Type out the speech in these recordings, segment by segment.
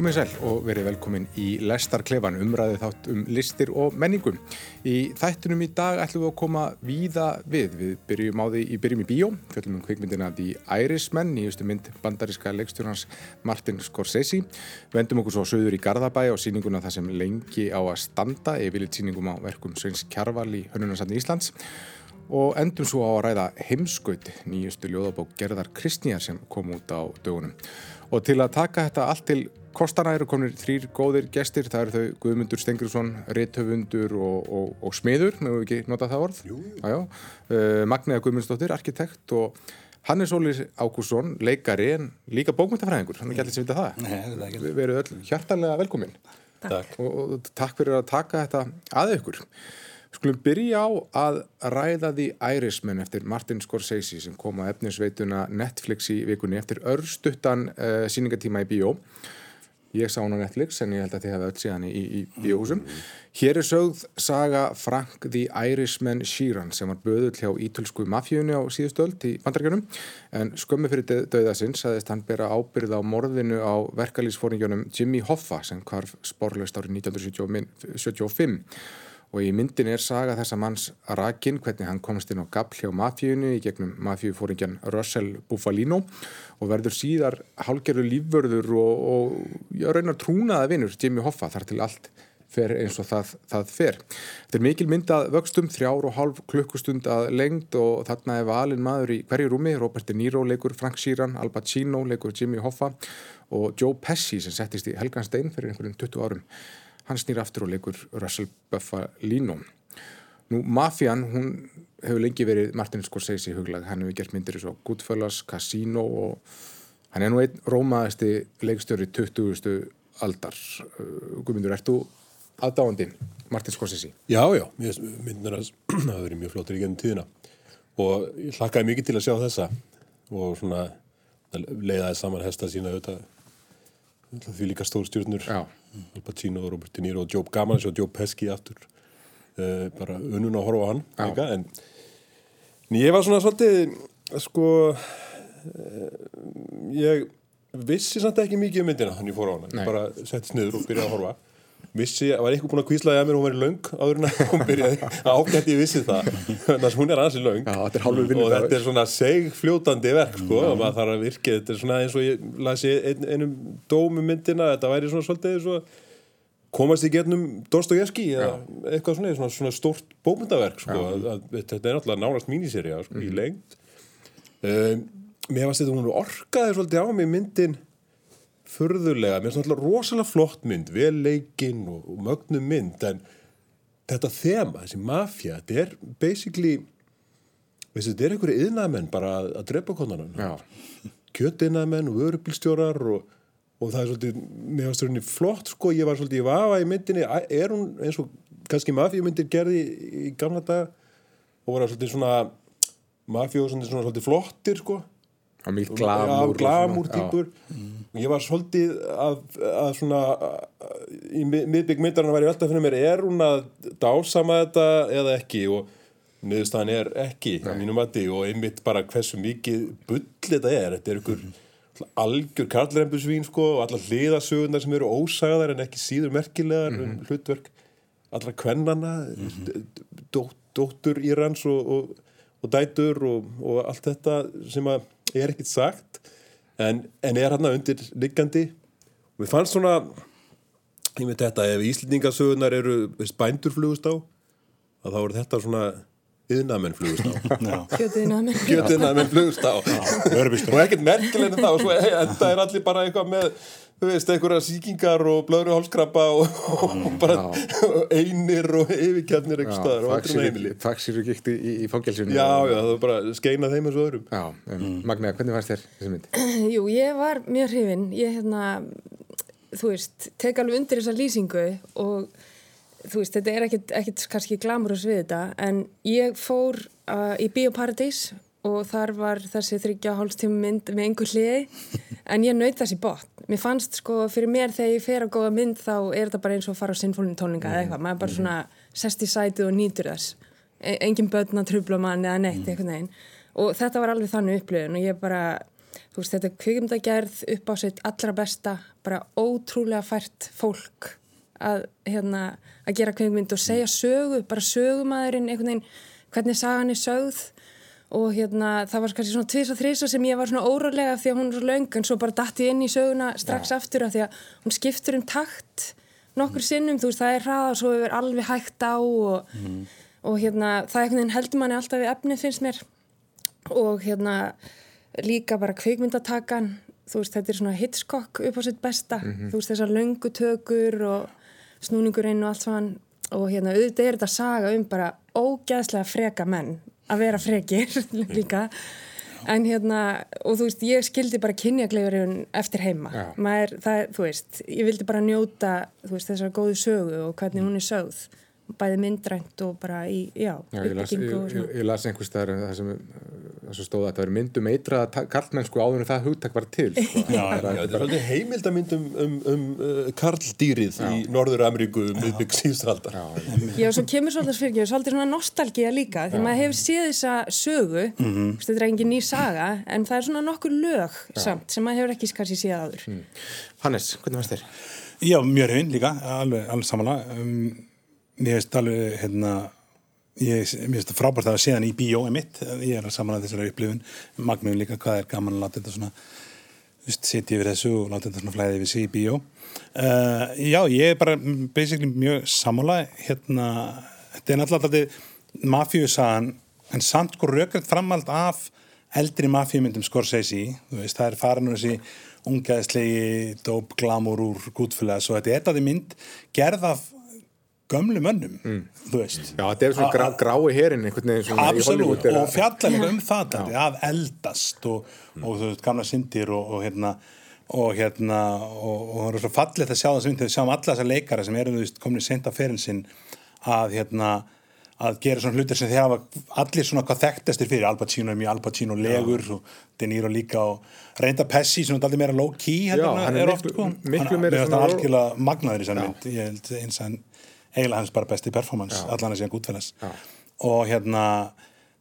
Komið sæl og verið velkomin í Lestarklefan, umræðið þátt um listir og menningum. Í þættunum í dag ætlum við að koma víða við. Við byrjum á því í byrjum í bíó, fjöldum um kvikmyndina The Irishman, nýjustu mynd bandaríska leikstjórnans Martin Scorsese. Vendum okkur svo söður í Garðabæ og síninguna það sem lengi á að standa, yfirleitt síningum á verkum Sveins Kjarval í Hönnunarsatni Íslands. Og endum svo á að ræða heimskaut, nýjustu ljóðabók Gerðar Kristnýjar sem kom út á dögunum. Og til að taka þetta allt til Kostana eru komin þrýr góðir gestir, það eru þau Guðmundur Stengursson, Ritthöfundur og, og, og Smiður, nefnum við ekki notað það orð. Uh, Magniða Guðmundsdóttir, arkitekt og Hannes Ólir Ágússon, leikari en líka bókmyndafræðingur, hann er ekki allir sem vita það. Nei, það er ekki. Við verum öll hjartanlega velkomin Takk. og, og takk fyrir að taka þetta að ykkur. Skulum byrja á að ræða því Irishman eftir Martin Scorsese sem kom á efnisveituna Netflix í vikunni eftir örstuttan uh, síningatíma í bíó. Ég sá hún á Netflix en ég held að þið hefði öll síðan í, í bíóhúsum. Hér er sögð saga Frank the Irishman Sheeran sem var böðull hjá ítölsku mafíunni á síðustöld í bandarækjunum en skömmu fyrir döðasins aðeist hann bera ábyrð á morðinu á verkalýsfóringjónum Jimmy Hoffa sem kvarf sporlaust árið 1975 og í myndin er saga þessa manns Rakin, hvernig hann komst inn á gafl hjá mafíunni í gegnum mafíufóringjan Russell Bufalino og verður síðar hálgerður lífvörður og, og já, raunar trúnaða vinnur Jimmy Hoffa þar til allt fer eins og það, það fer. Þetta er mikil mynd að vöxtum, þrjár og hálf klukkustund að lengd og þarna er valin maður í hverju rúmi, Robert De Niro leikur Frank Sheeran, Al Pacino leikur Jimmy Hoffa og Joe Pesci sem settist í Helgan Stein fyrir einhverjum 20 árum hann snýr aftur og leikur Russell Buffalino. Nú, Mafian, hún hefur lengi verið Martin Scorsese huglag, hann hefur gert myndir eins og Goodfellas, Casino og hann er nú einn rómaðasti leikstjóri 20. aldar. Guðmundur, ert þú aðdáandi Martin Scorsese? Já, já, myndin að það hafa verið mjög flottir í gennum tíðina og ég hlakkaði mikið til að sjá þessa og svona leiðaði saman hesta sína auðvitað því líka stórstjórnur Já. Al Pacino, Robert De Niro og Joe Gaman og Joe Pesci aftur. Uh, bara unnun að horfa á hann líka, en, en ég var svona svolítið sko uh, ég vissi samt ekki mikið um myndina þannig ég fór á hana, Nei. ég bara settist niður og byrjaði að horfa vissi, var eitthvað búin að kvíslaði að mér og hún verið löng áður en að hún byrjaði? Ágætt ég vissi það, þannig að hún er þetta er hálfur og þetta er svona segfljótandi verk sko, og maður þarf að virka þetta er svona eins og ég lasi ein, einum dómu myndina, þetta væri svona svolítið og komast í getnum Dostojevski eða eitthvað svona, svona, svona stórt bómyndaverk sko, að, að, þetta er náttúrulega nánast míniserja sko, í lengd. Um, mér varst þetta hún orkaði svolítið á mig myndin furðulega, mér finnst náttúrulega rosalega flott mynd, vel leikinn og, og mögnum mynd, en þetta þema, þessi mafja, þetta er basically veistu, þetta er einhverju yðnaðmenn bara að, að drepa konanan Já. kjötiðnaðmenn og vörubílstjórar og, og það er svolítið, mér varst svolítið flott sko, ég var svolítið í vafa í myndinni er hún eins og kannski mafíumyndir gerði í, gamla daga? Og var svolítið svona svona, svona svolítið flottir sko Glamúr. Já, og ég var svolítið að, að svona að, í miðbygg myndarinn að vera alltaf fyrir mér er hún að dásama þetta eða ekki? Og niðurstaðan er ekki á mínum mati og einmitt bara hversu mikið bull þetta er. Þetta er ykkur algjör karlrembusvín sko og allar hliðasögunar sem eru ósagðar en ekki síður merkilegar um hlutverk allra kvennana dó, dóttur Írans og, og, og dætur og, og allt þetta sem að er ekkit sagt en, en er hann undir liggandi og við fannst svona ég veit þetta, ef Íslendingasögunar eru veist, bændur flugust á þá eru þetta svona yðnamenn flugust á. Kjötiðnamenn flugust á. Og ekkert merkilegni það og svo enda er allir bara eitthvað með þú veist, einhverja sýkingar og blöðru hálskrabba og, og bara einir og yfirkjarnir og gikti í, í fangelsinu. já, já, það er bara skeina þeim eins og öðrum. Já, um, Magniða, hvernig fannst þér þessi mynd? Jú, ég var mjög hrifin. Ég hérna, þú veist tek alveg undir þessa lýsingu og þú veist, þetta er ekkit, ekkit kannski glamurus við þetta, en ég fór uh, í Bíóparadís og þar var þessi þryggja hálfstíma mynd með einhver hliði, en ég naut þessi bótt. Mér fannst sko, fyrir mér þegar ég fer að góða mynd þá er þetta bara eins og að fara á sinfónin tónlinga eða eitthvað, maður bara svona sest í sætið og nýtur þess. E engin börn að trubla mann eða neitt, einhvern veginn. Og þetta var alveg þannig upplöðun og ég bara, þú veist, þetta er kvikmyndagerð upp á sitt allra besta, bara ótrúlega fært fólk að, hérna, að gera kvikmynd og segja sögu, bara sögumæðurinn einhvern veginn, hvernig sagan er sögð og hérna, það var kannski svona tvisa þrisa sem ég var svona órálega því að hún er svo laung en svo bara dætti inn í söguna strax ja. aftur af því að hún skiptur um takt nokkur sinnum, þú veist, það er hraða og svo er alveg hægt á og, mm. og hérna, það er einhvern veginn heldur manni alltaf við efnið finnst mér og hérna líka bara kveikmyndatakan þú veist, þetta er svona hitskokk upp á sitt besta, mm -hmm. þú veist, þessar löngutökur og snúningurinn og allt svona og hérna, auðvitað er þetta saga um bara ógæðslega freka menn að vera frekir líka. En hérna, og þú veist, ég skildi bara kynjagleifurinn eftir heima. Maður, það, þú veist, ég vildi bara njóta veist, þessar góðu sögu og hvernig hún er sögð bæði myndrænt og bara í, já, já ég, las, ég, ég, ég las einhvers þar það sem, sem stóða að það er myndum eitra karlmennsku áður en það hugtak var til sko. Já, það er alveg heimildamyndum um, um uh, karldýrið í Norður Ameríku miðbygg síðustaldar Já, svo kemur svolítið fyrir svolítið svona nostálgíða líka því maður hefur séð þessa sögu mm -hmm. þetta er engin ný saga en það er svona nokkur lög já. samt sem maður hefur ekki kannski séð aður mm. Hannes, hvernig fannst þér? Já, mjög hefinn líka, alveg, alveg samanlega um, Mér finnst alveg, hérna, ég, finnst það frábært að sé hann í bíói mitt, ég er að samanlega þessari upplifun, magmiðum líka hvað er gaman að láta þetta svona, þú veist, setja yfir þessu og láta þetta svona flæði yfir sig í bíó. Uh, já, ég er bara basically mjög samanlega, hérna, þetta er náttúrulega þetta mafíusagan, en samt sko rökriðt framald af eldri mafíumyndum Scorsese, þú veist, það er farin úr þessi ungaðislegi dóp glamur úr gútfélags og þetta er þetta mynd gerð af gömlu mönnum, mm. þú veist. Já, þetta er svona grá, grái herin svona Absolutt, og fjallar um það að eldast og, mm. og þú veist, gamla syndir og, og hérna og hérna, og það er svo fallið að sjá það sem við sjáum alla þessar leikara sem eru, þú veist, komin í senda ferinn sinn að hérna að gera svona hlutir sem þeir hafa allir svona hvað þekktestir fyrir, Al Pacino er mjög Al Pacino legur ja. og De Niro líka og reynda Pessi sem er allir meira low key Já, hann er, er miklu, oft, miklu hann, meira er algjörlega magnaður í þessari mynd, ég held eins að eiginlega hans bara besti performance Já. allan að segja gútfælas og hérna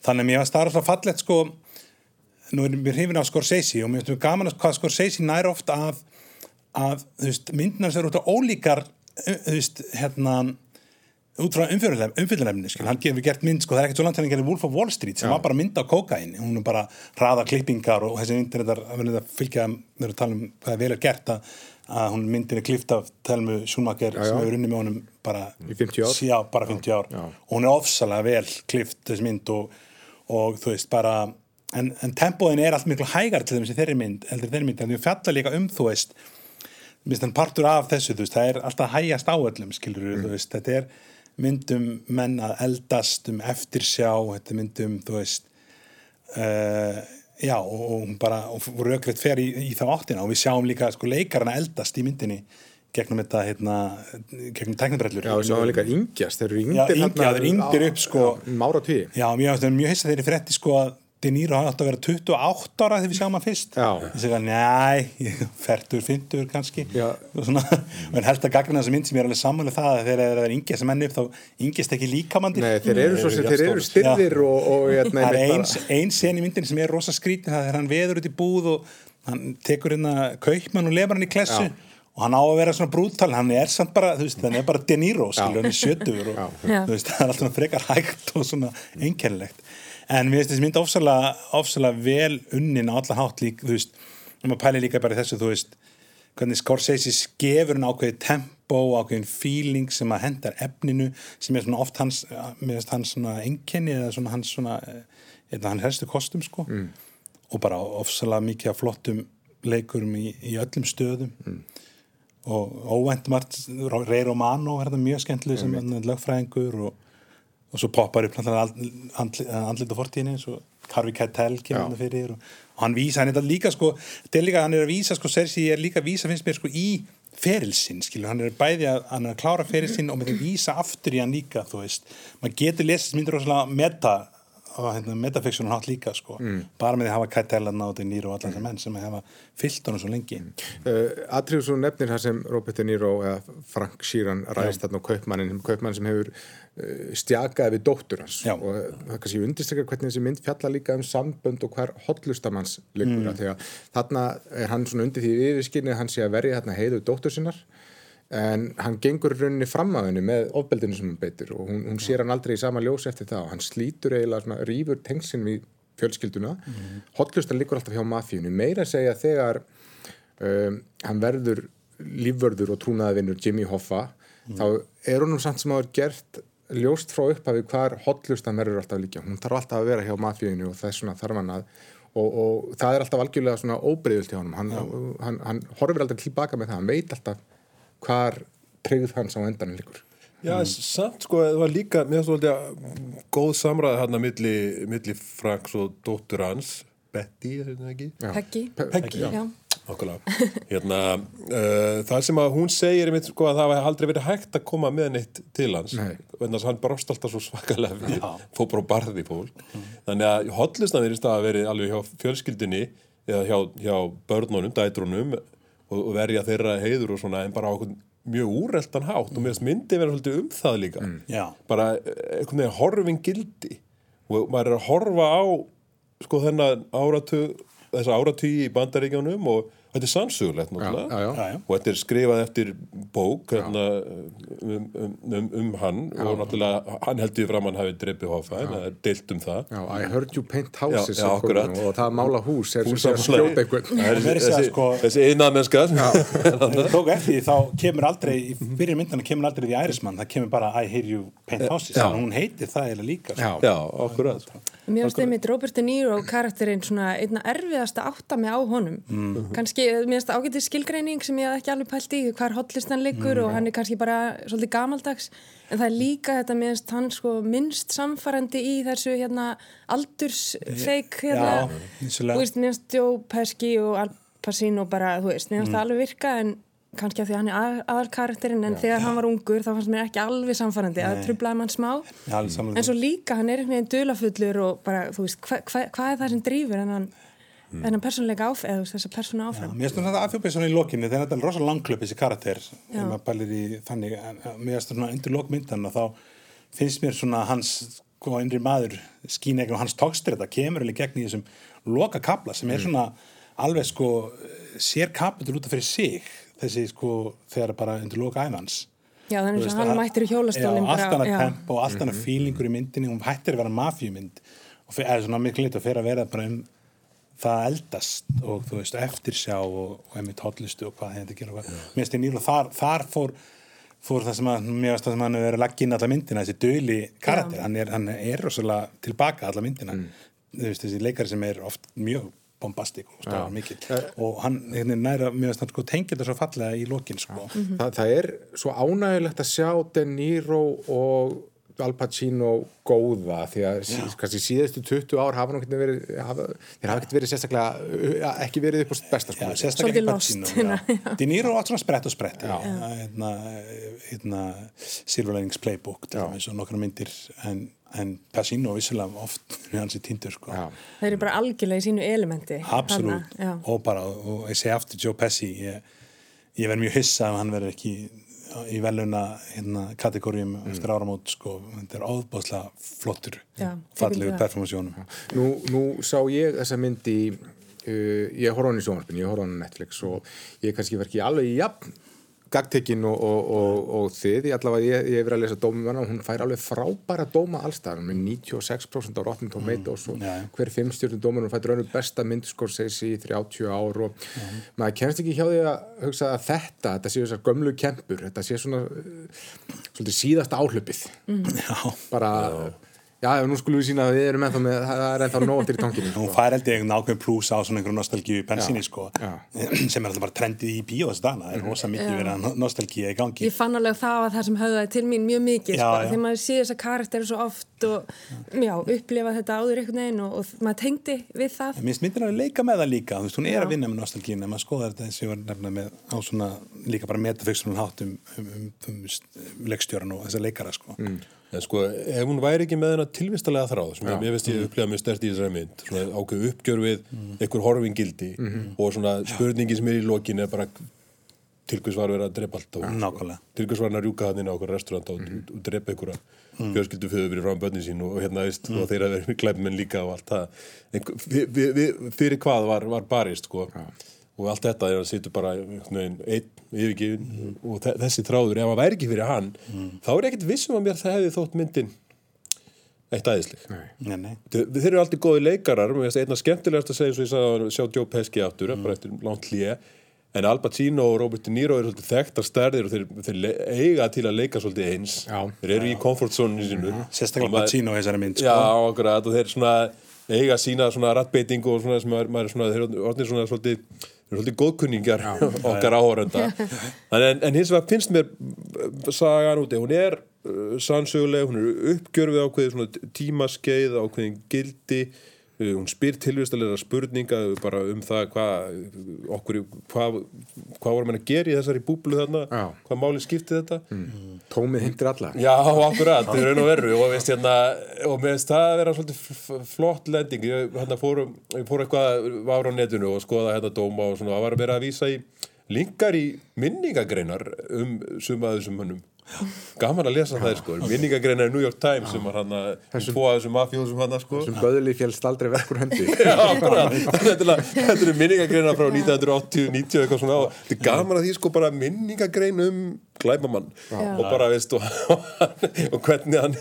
þannig að mér var starf alltaf fallet sko nú er mér hrifin á Scorsese og mér finnst mér gaman að hvað Scorsese nær ofta að, að myndinar sér út á ólíkar þú veist, hérna út frá umfyllunefni, hann gefur gert mynd sko, það er ekkert svo langt henni að gera Wolf of Wall Street sem Já. var bara mynd á kokain, hún er bara hraða klippingar og þessi myndir er að fylgja, við erum að tala um hvað er vel að gert að að hún myndin er klift af Telmu Schumacher já, já. sem hefur unni með honum bara í 50 ár, já, bara 50 ár. og hún er ofsalega vel klift þessi mynd og, og þú veist bara en, en tempóðin er allt miklu hægar til þessi þeirri mynd, heldur þeirri mynd en þú fjallar líka um þú veist minnst hann partur af þessu, þú veist, það er alltaf hægast áöllum, skilur mm. þú veist, þetta er myndum menn að eldast um eftirsjá, þetta myndum þú veist uh, Já og hún bara rökriðt fer í, í þá áttina og við sjáum líka sko leikarna eldast í myndinni gegnum þetta hérna, gegnum teknibrellur. Já, við sjáum líka yngjast, þeir eru yngdir. Já, yngja, þeir eru yngdir upp sko. Mára tíu. Já, mjög, mjög hissað þeir eru frétti sko að De Niro hafði átt að vera 28 ára þegar við sjáum hann fyrst. Ég segja, næ, færtur, fyndur kannski. Og svona, og en held að gagna þessa mynd sem ég er alveg sammála það að þegar það er yngja sem enn upp þá yngjast ekki líkamandir Nei, þeir eru svo sem þeir eru styrðir og, og hérna, það er eins, eins sen í myndin sem er rosa skrítin, það er hann veður út í búð og hann tekur hérna kaupmann og lefur hann í klessu Já. og hann á að vera svona brúttal, hann er samt bara þú veist, hann er bara De Niro, skilur, hann er sjötur og þú veist, það er alltaf frekar hægt og svona einkennilegt en mér finnst þessi mynd ofsalega, ofsalega vel unnin á alla hátt lík, þú veist og maður pæli líka bara þessu, þú veist hvernig Scorsese skefur hann ákveði tempo, ákveðin feeling sem að hendar efninu, sem er svona oft hans, hans svona enkenni eða svona hans svona, eða hann helstu kostum sko mm. og bara ofsalega mikið af flottum leikurum í, í öllum stöðum mm. og óvænt margt Rey Romano er þetta mjög skemmtileg sem mm. lögfræðingur og og svo poppar upp andlit og fortíðinni svo Harvey Keitel kemur hann fyrir og, og hann vísa, hann er líka sko líka, hann er að vísa, sko, Sersi er líka að vísa finnst mér sko í ferilsinn skilur, hann er bæði að, hann er að klára ferilsinn og með því að vísa aftur í hann líka, þú veist. Maður getur lesast myndir rosalega meta á hérna, metafiksjónu hátt líka sko. bara með því að hafa kættelan á þetta nýru og allan þessar menn sem hafa fyllt honum svo lengi. Uh, Atriðu svo nefnir það sem Robert De Niro eða Frank Sheeran ræðist þarna á kaupmannin, kaupmann sem hefur uh, stjakaði við dóttur hans. Já. og uh, það kannski undirstrykkar hvernig þessi mynd fjalla líka um sambönd og hver hotlustamanns liggur. Mm. þegar þarna er hann svona undir því yfirskinnið hann sé að verja þarna heiðu dóttur sinnar en hann gengur í rauninni fram að henni með ofbeldinu sem hann beitir og hún, hún sér hann aldrei í sama ljós eftir það. Og hann slítur eiginlega svona rýfur tengsin við fjölskylduna. Mm. hotlustan liggur alltaf hjá mafíunni. Meira segja þegar um, hann verður lífvörður og trúnaðavinnur Jimmy Hoffa þá er honum samt sem hafa gert ljóst frá upphafi hvar hotlustan verður alltaf líka hún þarf alltaf að vera hjá mafíunni og þess svona þarf hann að og, og það er alltaf algjörlega svona óbreyðult hjá honum. Hann, hann, hann horfir aldrei tilbaka með það. Hann veit alltaf hvar tryggð hans á endanum líkur Já, samt sko, það var líka, mér finnst það góð samræði hérna milli, milli Franks og dóttur hans, Betty, er þetta ekki? Já. Peggy. Peggy, já. Já. Hérna, uh, það sem að hún segir einmitt, sko, að það hafi aldrei verið hægt að koma með neitt til hans. Þannig að hann brást alltaf svo svakalega við, fór bara og barði fólk. Þannig að hotlistan verið stað að verið alveg hjá fjölskyldinni eða hjá, hjá börnunum, dætrunum og, og verja þeirra heiður og svona en bara á okkur mjög úreltan hátt og finnst myndi vera svolítið um það líka. Já. Bara eh, einhvern veginn horfin gildi og maður er að horfa á sko þennan áratug þessa áratugi í bandaríkjónum og þetta er sannsögulegt náttúrulega. Já, já. Já, og þetta er skrifað eftir bók hérna, um, um, um, um hann. Og náttúrulega hann heldur fram að hann hafi dreipið Hoffa en það er deilt um það. Já, I heard you paint houses og það að mála hús er sem sé að að skjóta einhvern. Er að þessi, sko- innamennska Þegar þú tók eftir því, þá kemur aldrei í byrjun myndana kemur aldrei því Ærismann það kemur bara I hear you paint houses Já. en hún heitir það eða líka sko. Já, akkurat. Mér finnst einmitt Robert De Niro karakterinn svona einna erfiðasta átta mig á honum. Mhm. Kannski, mér finnst ágætið skilgreining sem ég hef ekki alveg pælt í hvar hotlistan liggur Mhm. og hann er kannski bara svolítið gamaldags en það er líka þetta, mér finnst hann sko minnst samfærandi í þessu hérna aldursfeik hérna, Já, þú veist, mér finnst Joe Pesci og Al Pacino bara, þú veist, mér finnst Mhm. það alveg virka en kannski af því að hann er að, aðal karakterinn en þegar hann var ungur þá fannst mér ekki alveg samfærandi að trublaði mann smá Já. En svo líka, hann er einhvern veginn dulafullur og bara, þú veist, hva, hva, hvað er það sem drýfur en hann, mm. en hann persónleika áf, eða þú veist, þessa persónu Já, áfram? mér finnst þetta aðfjópið svona í lokinni þegar þetta er rosa langklöp þessi karakter Já. ef maður pælir í þannig mér finnst svona undir lokmyndan og þá finnst mér svona hans sko innri maður skín ekki og hans tókstir þetta kemur alveg gegn í þessum loka kapla sem er svona alveg sko sér kapitur út af fyrir sig þessi sko þegar bara undir loka æfans Já, þannig að hann að- mættir í hjólastólinn Já, allt annað já. tempo og allt annað fílingur í myndinni hún hættir að vera mafjumynd og eða svona miklu lit og fer að vera bara um það eldast og þú veist eftir sjá og, og emitt hotlistu og hvað þetta gera og hvað. Mér ég nýla þar, þar fór fór það sem að mér finnst það sem hann hefur verið að leggja inn alla myndina, þessi döli karakter. Hann er, hann er rosalega tilbaka alla myndina. Þú veist þessi leikari sem er oft mjög bombastik og stafar mikill og hann hérna, næra, mér finnst hann sko tengja þetta svo fallega í lokin sko. Það, það er svo ánægilegt að sjá De Niro og Al Pacino góða því að kannski síðustu 20 ár hafa nú ekki verið hafa, þeir hafa ekki verið sérstaklega uh, ekki verið upp á besta sko sérstaklega lost, Pacino. De Niro átt svona sprett og sprett hérna, hérna Silver Linings Playbook dæmis og nokkra myndir en, en Pacino vissulega oft við hans í tindur sko. Já. Þeir eru bara algjörlega í sínu elementi. absolutt og bara, og ég segi aftur Joe Pesci ég, ég verð mjög hissa ef hann verður ekki í veluna hérna, kategórium Mm. eftir áramót sko, þetta er óbúðslega flottur Já, fallegu tekur það. performansjónum Nú, nú sá ég þessa mynd í uh, ég horf hann í sjónvarpin, ég horf hann á Netflix og ég kannski verð ekki alveg í jafn gagtekinn og, og, og, og þið. Ég allavega, ég, ég hef verið að lesa dómum hana og hún fær alveg frábæra dóma allstað með 96% á Rotten Tomatoes og já, já. hver fimmstjórnum dómur hún fættur önnu besta myndskorseysi í 30 ár og maður kemst ekki hjá því að hugsa að þetta, þetta séu þessar gömlu kempur þetta sé svona uh, svolítið síðasta áhlupið já. Bara, já, já, nú skulum við sína að við erum ennþá með, það er ennþá nóg til í tankinu hún sko. fær held ég einhvern ákveðin plús á svona einhverjum nostalgíu í bensinni sko já. sem er alltaf bara trendið í bíó þessu dana það er rosa mikið verið að nostalgíu í gangi. Ég fann alveg að það var það sem höfðaði til mín mjög mikið, Já, sko, já. þegar maður sé þessa karakter svo oft og já, upplifa þetta áður einhvern veginn og, og maður tengdi við það. Mér finnst myndin að leika með það líka, þú veist, hún er að vinna með nostalgín en og á og sko. Mm. Ef hún væri ekki með hennar tilvistalega þráð, sem ég veist ég upplega mjög stert í þessari mynd, svona ákveð uppgjör við einhver horfingildi og svona spurningi sem er í lokin er bara til hvers var verið að drepa allt og Nákvæmlega. til hvers var hann að rjúka hann inn á okkur restaurant og, og drepa einhverja mm. fjölskyldu fyrir frá bönni sín og, og hérna veist og þeir að vera glæfmenn líka og allt það. En vi, vi, fyrir hvað var, var barist sko og allt þetta er að sitja bara einn yfirgifin og þe- þessi þráður, ef hann væri ekki fyrir hann þá er ekkert vissum að mér það hefði þótt myndin eitt nei. Þeir, þeir eru aldrei góði leikarar einna skemmtilegast að segja eins og ég sagði að sjá Joe Pesci aftur, bara eftir langt hlýja en Al Pacino og Robert De Niro eru þekktar stærðir og þeir, þeir eiga til að leika svolítið eins Já. þeir eru í comfort zone sínu Sérstaklega Og Pacino í þessari mynd sko. Já, akkurat, og þeir svona eiga sína svona rattbeiting og svona sem maður, maður svona, þeir orðnir svona svolítið þeir eru svolítið góðkunningar okkar áhórenda en, en hins vegar finnst mér uh, sagan úti, hún er uh, sannsöguleg, hún er uppgjörfið ákveðið svona tímaskeið, ákveðin gildi hún spyr tilvistalega spurninga bara um það hvað okkur, hvað hvað vorum við að gera í þessari búblu þarna? Já. hvað máli skipti þetta? Tómið heimtir alla. Já, akkurat, það er raun og veru. Og, veist, hérna, og finnst það að vera flott lending. Ég, hérna, fór, ég fór eitthvað var á netinu og skoða hérna dóma og svona, það var að vera að vísa í linkar í minningagreinar um suma af þessum hönnum gaman að lesa það sko, minningagreinar í New York Times sem var hann að tvo af þessum mafjóðsum hann sko. Sem göðli fjælst aldrei vekkur hendi. Já, akkurat, þetta þetta eru minningagreinar frá 1980, 90 eitthvað svona og þetta er gaman að því sko bara minningagrein um glæbamann og bara veist og, og hvernig hann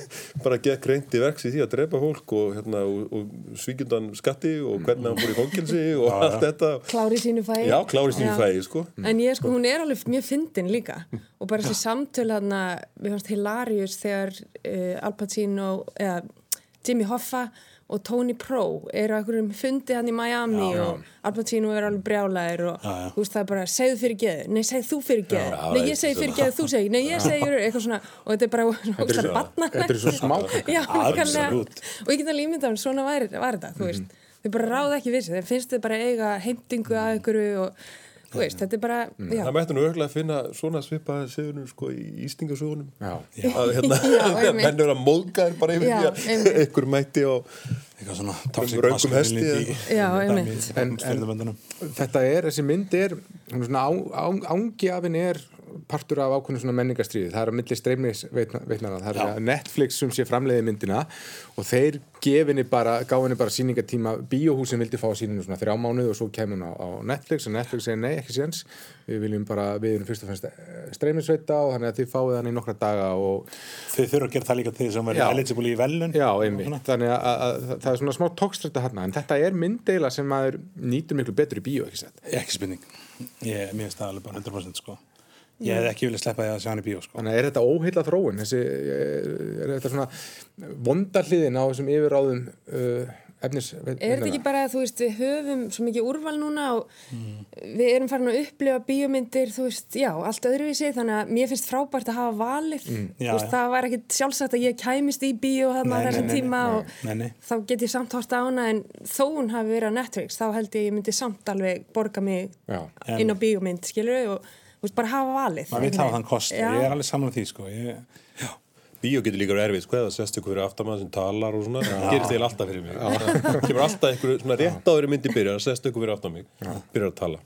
bara gekk reynd í verks í því að drepa fólk og, hérna, og, og svíkjundan skatti og hvernig hann fór í fangilsi og allt þetta. Klári sínu fæði Já, klári sínu Já. fæði sko. En ég sko, hún er alveg mjög fyndin líka. Og bara þessi samtöl hann við fannst hilarious þegar uh, Al Pacino eða Jimmy Hoffa og Tony Pro eru að einhverjum fundi hann í Miami Já, og Al Pacino er alveg brjálæðir og Já, já. veist það er bara, segðu fyrir geðu nei, segðu þú fyrir geðu, Já, nei, ég segi fyrir geðu, þú segi, nei, ég segi eitthvað svona og þetta er bara svo- barna þetta er svo smá Já, nákvæmlega. Absolutt. og ég get alveg ímyndað um svona var, var þetta, þú veist þau bara ráða ekki við sig, þeim finnst þau bara eiga heimtingu að einhverju og þú veist, þetta er bara, já Það mætti nú örgulega að finna svona svipaði segunum sko í Ístingasögunum Já. að hérna, menn eru að móðgæðir bara yfir því að einhver mætti og Eitthvað svona toxic röngum hesti masculinity Já, einmitt. í En- fyrirmyndunum. þetta er, þessi mynd er hún er svona á, á, ángi af henni er partur af ákveðinu svona menningastriði það er að milli streymnis veitnana það er að Netflix sem sé framleiði myndina og þeir gefinni bara gáfinni bara síningatíma, bíóhúsin vildi fá síninu svona þrjá mánuð og svo kemur hún á, á Netflix og Netflix segir nei, ekki séns. Við viljum bara, við erum fyrst og fremst streymisveita og þannig að þið fáið hann í nokkra daga og Þau þurfa að gera það líka að vera Já. eligible í velun Já, einmitt, þannig að, að, að það er svona smá tókstrætta hérna, en þetta er mynddeila sem maður nýtur miklu betur í bíó, ekki sett Ég, Mér finnst það alveg bara 100% sko Ég hefði ekki viljað sleppa því að sjá hann í bíó sko. Þannig að er þetta óheilla þróun, þessi, er þetta svona vondahliðin á þessum yfirráðum uh, efnis Er þetta ekki bara að þú veist við höfum svo mikið úrval núna og við erum farin að upplifa bíómyndir þú veist, já, allt öðruvísi þannig að mér finnst frábært að hafa valið. Já, þú veist, já. það var ekkit sjálfsagt að ég kæmist í bíó þarna þessum nei, nei, tíma nei, og nei, nei. þá get ég samt hort á hana en þó hún hafi verið á Netflix þá held ég ég Já. á veist, bara hafa valið maður vil hafa þann kost Já. ég er alveg saman með því sko ég, Bíó getur líka verið erfið, sko, eða sest ykkur fyrir aftamann sem talar og svona, það gerist eiginlega alltaf fyrir mig. Það kemur alltaf ykkur, svona rétt áður í myndi byrjar, að sest ykkur fyrir aftan mig, byrjar að tala.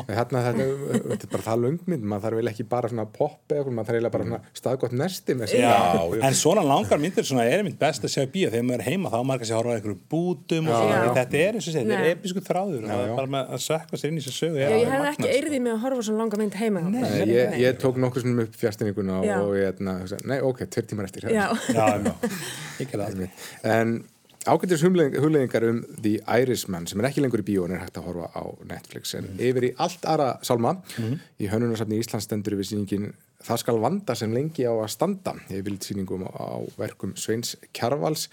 En Þarna þetta, þetta er bara það löngmynd, maður þarf vel ekki bara svona popp eða eitthvað, maður þarf eiginlega bara svona staðgott nesti með sig. Já, já. en svona langar myndir svona er mynd best að sjá í bíó þegar maður er heima þá maður kannski að horfa á einhverjum bútum og svona, þetta er eins og segja, þetta er episku þráður og það er bara í ekki tveir tímar eftir. Já, já, gerði það En ágættis hugleðingar um The Irishman sem er ekki lengur í bíó en er hægt að horfa á Netflix en yfir í allt aðra sálma í hönnunarsafni Íslands stendur við sýningin Það skal vanda sem lengi á að standa ég vild sýningum á, á verkum Sveins Kjarvals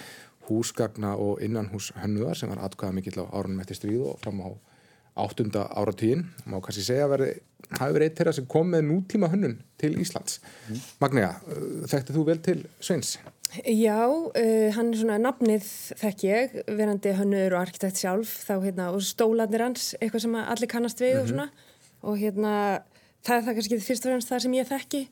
húsgagna og innanhús hönnuðar sem var atkvæða mikill á árunum eftir stríð og fram á áttunda áratíðin má kannski segja að verði hafi verið eitt þeirra sem kom með nútíma hönnun til Íslands Magnea, uh, þekkti þú vel til Sveins? Já, uh, hann er svona nafnið þekk ég, verandi hönnur og arkitekt sjálf, þá hérna, og stólanir hans, eitthvað sem allir kannast við og svona, og hérna, það er það kannski fyrst og fremst það sem ég þekki.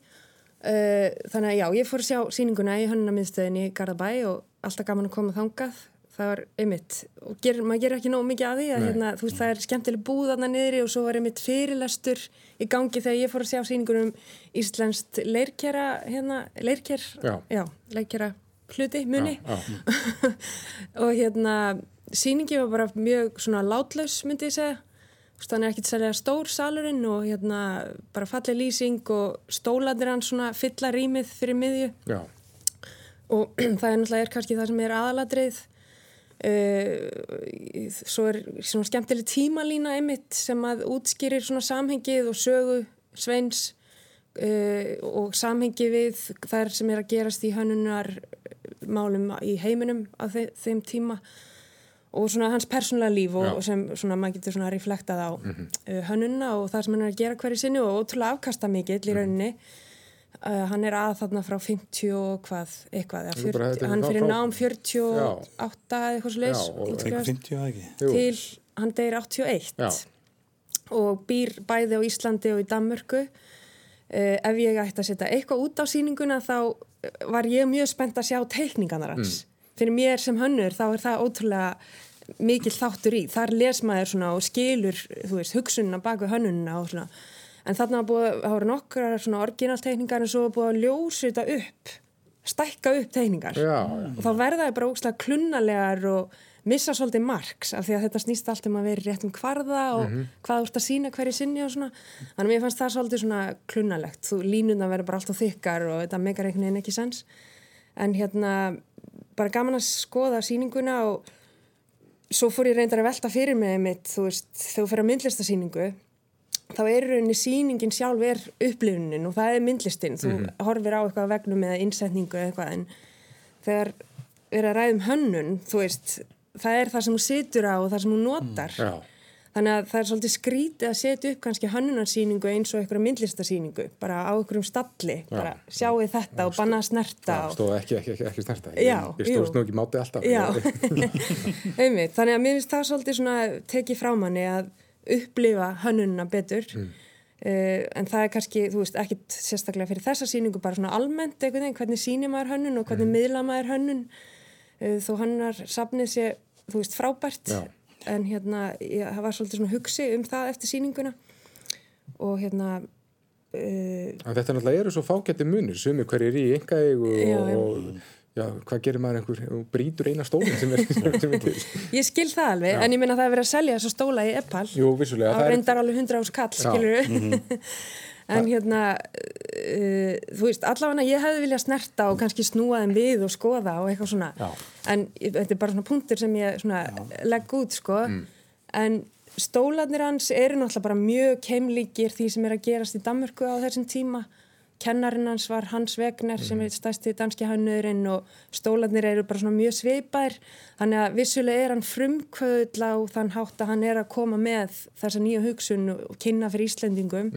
Uh, þannig að já, ég fór að sjá síninguna í hönnunamiðstöðinni í Garðabæ og alltaf gaman að koma þangað. Það var einmitt, og ger, maður gerir ekki nóg mikið að því að hérna, þú veist, það er skemmtileg búð þarna niðri og svo var einmitt fyrirlestur í gangi þegar ég fór að sjá síningunum Íslenskt leirkjara, hérna, leirkjær, Já. já, leirkjara hluti, muni. Já, já. og hérna síningi var bara mjög svona látlaus myndi ég segja. Hann er ekkit særlega stór salurinn og hérna bara falleg lýsing og stólandir hann svona fylla rýmið fyrir miðju. Og það er náttúrulega er kannski það sem er aðaladrið uh, svo er svona skemmtileg tímalína einmitt sem að útskýrir svona samhengið og sögu sveins uh, og samhengi við þær sem er að gerast í hönnunar málum í heiminum á þe þeim tíma og svona hans persónulega líf og, og sem svona maður getur svona reflektað á uh, hönnuna og það sem hann er að gera hverju sinni og ótrúlega afkasta mikill í rauninni uh, hann er að þarna frá 50 og hvað, eitthvað, eða Þetta er bara- 40, þetta er hann fyrir frá- nám 48 eða eitthvað svo Já, og- Eitthvað 50 að ekki? Jú. til hann deyr 81 Já. og býr bæði á Íslandi og í Danmörku. Uh, ef ég ætti að setja eitthvað út á sýninguna þá eh, var ég mjög spennt að sjá teikningarnar hans. Fyrir mér sem hönnur þá er það ótrúlega mikil þáttur í. Þar les maður svona og skilur þú veist, hugsunna baku hönnunina og svona en þarna voru nokkrar svona orginalteikningar en svo búið að ljósa þetta upp stækka upp teikningar. Já, og þá verða það bara ógslag klunnalegar og missa svolítið marks af því að þetta snýst allt um að vera í réttum kvarða og hvað þú ert að sína hverju sinni og svona. Þannig að mér fannst það svolítið svona klunnalegt. Þú línuna verður bara alltaf þykkar og þetta megar einhvern veginn ekki sens. En hérna bara gaman að skoða sýninguna og svo fór ég reyndar að velta fyrir mig mitt, þú veist, þegar þú fyrir að myndlistasýningu þá er rauninni sýningin sjálf er upplifunin og það er myndlistin. Þú horfir á eitthvað vegnum eða innsetningu eða eitthvað en þegar er að ræðum hönnun þú veist, það er það sem hún situr á og það sem hún notar. Já, þannig að það er svolítið skrítið að setja upp kannski hönnunarsýningu eins og einhverja myndlistasýningu bara á einhverjum stalli bara sjáu þetta og banna að snerta það og stóð ekki, ekki, ekki, ekki snerta. Já, ég, ég stóðst jú. nú ekki máti alltaf. Já. Þannig að mér finnst það svolítið svona tekið frá manni að upplifa hönnununa betur. Mm. Uh, en það er kannski, þú veist, ekkit sérstaklega fyrir þessa sýningu, bara svona almennt einhvern veginn, hvernig sýnir maður hönnun og Mm. hvernig miðla maður hönnun. Uh, þó hannar safnið sé, þú veist, frábært. Já. En hérna, ég, það var svolítið svona hugsi um það eftir sýninguna. Og hérna, uh, þetta náttúrulega eru svo fágætti munir sumir hverjir í engaegu og, og já, hvað gerir maður einhver? Og brýtur eina stólinn sem er, sem er til. Ég skil það alveg, en ég minna að það er verið að selja þessa stóla í Eppal. Jú, vissulega, það er reyndar alveg 100 ás kall, Já. skilur en hérna uh, þú veist, allavega ég hefði viljað snerta og kannski snúa þeim við og skoða og eitthvað svona. Já. en þetta er bara svona punktur sem ég svona legg út, sko. En stólarnir hans eru náttúrulega bara mjög keimlíkir því sem er að gerast í Danmörku á þessum tíma kennarinn hans var Hans Wegner sem er stærsti danski hannurinn og stólarnir eru bara svona mjög sveipaðir þannig að vissulega er hann frumkvöðl á þann hátt að hann er að koma með þessa nýju hugsun og kynna fyrir Íslendingum.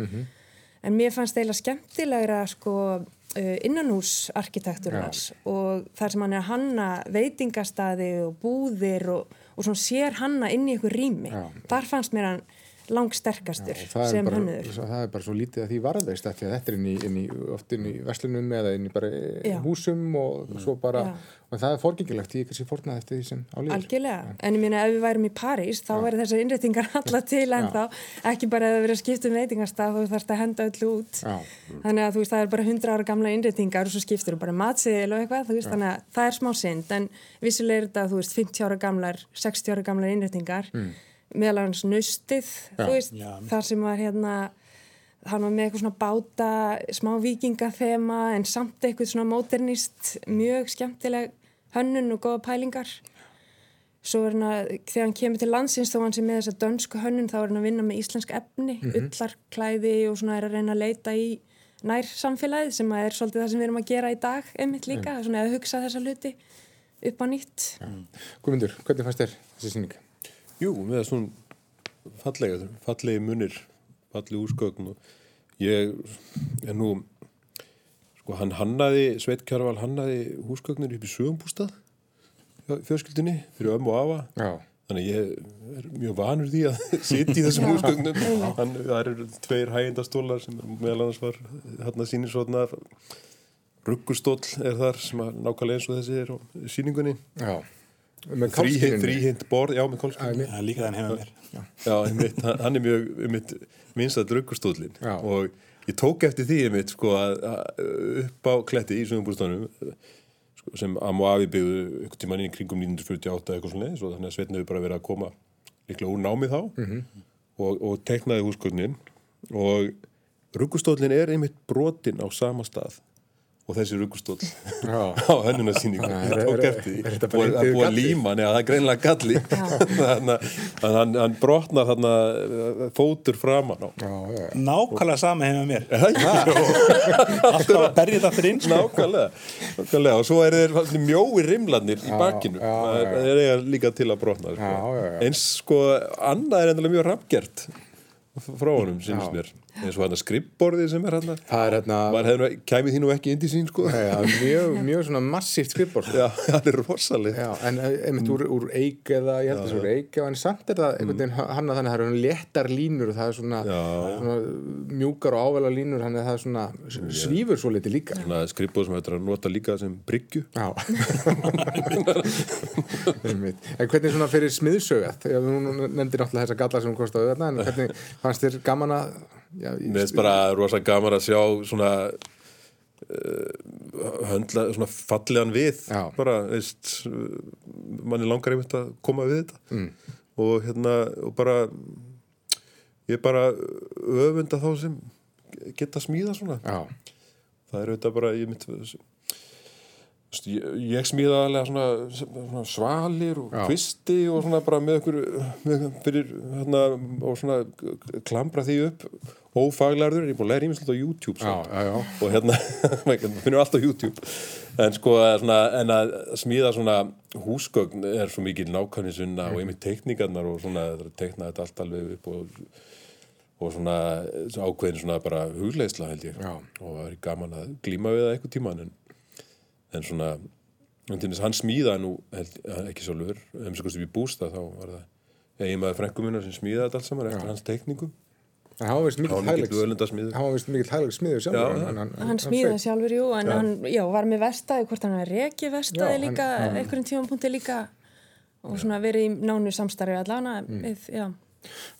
En mér fannst eiginlega skemmtilegra sko uh, innanhúsarkitektur Já. hans og þar sem hann er að hanna veitingastadi og búðir og, og svona sér hanna inn í ykkur rými. Já. þar fannst mér hann langsterkastur Já, það, er sem bara, hannur það er bara svo lítið að því því að þetta er inn í, inn í, oft inn í verslunum eða inn í bara Já. húsum og svo bara, Já. og það er forgengilegt ég kannski fornað eftir því sem á líður. Algjörlega, en ég meina ef við værum í París þá væri þessar innréttingar alla til en þá ekki bara að vera að skipta um veitingarstað þú þarfst að henda öllu út. Já. þannig að þú veist það er bara 100 ára gamla innréttingar og svo skiptur þú bara matsiðil og eitthvað þú veist, þannig að það er smá synd. En vissulega er þetta þú veist 50 ára gamlar 60 ára gamlar innréttingar. Mm. Meðal hans veist, Já. þar sem var hérna hann var með eitthvað svona báta smá vikingathema en samt eitthvað svona modernist mjög skemmtileg hönnun og góða pælingar. Svo er hann að þegar hann kemur til landsins þó hann sé með þessa dönsku hönnun þá er hann að vinna með íslensk efni ullarklæði og svona er að reyna að leita í nær samfélagið sem að er svolítið það sem við erum að gera í dag einmitt líka, svona að hugsa þessa hluti upp á nýtt. Guðmundur, hvernig fannst þér þessi sýning? Jú, með svona fallega, fallegi munir fallegi úrskögn og ég er nú sko hann hannaði, Sveit Kjarval hannaði húsgögnir upp í sögumbústað fjölskyldinni fyrir ömmu og afa Já, Þannig að ég er mjög vanur því að sitja í þessum húsgögnum. Hann, það eru tveir hægindastólar sem meðal annars var hann að sýnir svona ruggustóll er þar sem að nákvæmlega eins og þessi er á sýningunni. já. Þríhind borð, já með kólskunni. Það er líka þann hefur mér. Já, einmitt, hann er mjög einmitt, minnstað ruggustóllin Já. og ég tók eftir því einmitt sko að, að upp á kletti í sögumbúrstánum sko, sem Am og Afi byggðu ykkur tímann í kringum 1948 eitthvað svona og þannig að Sveitn hefur bara verið að koma líklega úr námið þá. Og, og teknaði húsgögnin. Og ruggustóllin er einmitt brotin á sama stað og þessi ruggustóll Já. á hönnunarsýningu er- tók er- eftir því er þetta bara Búið- að líma, neða það er greinlega galli þannig að hann, hann brotnar þarna uh, fótur framan á Já, já, já. Nákvæmlega sama hefur mér Er? Alltaf að berja þetta aftur inn. Nákvæmlega, nákvæmlega og svo er þeir falli mjói rimlarnir í já. það er eiga líka til að brotna sko. Eins sko annað er endilega mjög rafgert frá honum, syns Já. mér eins og hann að skrippborðið sem er hann Það er nú, kæmi því nú ekki inn til sín sko. Já, mjög, mjög svona massíft skrifbór já, hann er rosaleg Já, en eh, einmitt úr, úr eik eða ég held að það úr eik en samt er það einhvern veginn hann að þannig að það eru léttar línur það er svona, svona mjúkar og ávela línur þannig að það er svona svífur svo litið líka. Svona skrippborð sem er að nota líka sem bryggju. Já. Einmitt. En hvernig svona fyrir smiðsögat nefndir náttúrulega þessa galla sem hún kostaði en hvernig fannst þér gaman að já, í- Mér finnst bara rosa gaman að sjá svona uh, höndla, svona fallegan við Já. bara, veist manni langar einmitt að koma við þetta mm. og hérna og bara ég bara öfunda þá sem geta smíða svona Já, það er auðvitað bara ég, mynd, ég, ég smíða alveg svona, svona svalir og Já. kvisti og svona bara með okkur með, fyrir hérna og svona klambra því upp ófaglarður, ég er búin að læra ímislegt á YouTube já, samt. já, já. og hérna maður finnur allt á YouTube en sko svona, en að smíða svona húsgögn er svo mikið nákvæmnisunna og einmitt tekníkarnar og svona tekna þetta allt alveg upp og og svona ákveðin svona bara hugleisla held ég Já. og það er gaman að glíma við það eitthvað tíman en, en svona að hann smíða nú held, ekki sjálfur, ef sem kostum í bústa þá var það eigin maður frænkuminnar sem smíða þetta allt saman eftir hans teikningum hann var vist mikill var hann var hæglegs smiður sjálfur Já, en já. hann, Hann smíða sveik. sjálfur, jú, en hann já, var með vestæði, hvort hann er Já, vestæði hann- líka, einhverjum tímapunkti líka og svona verið í nánu samstarfi allavega, Mm. við, já.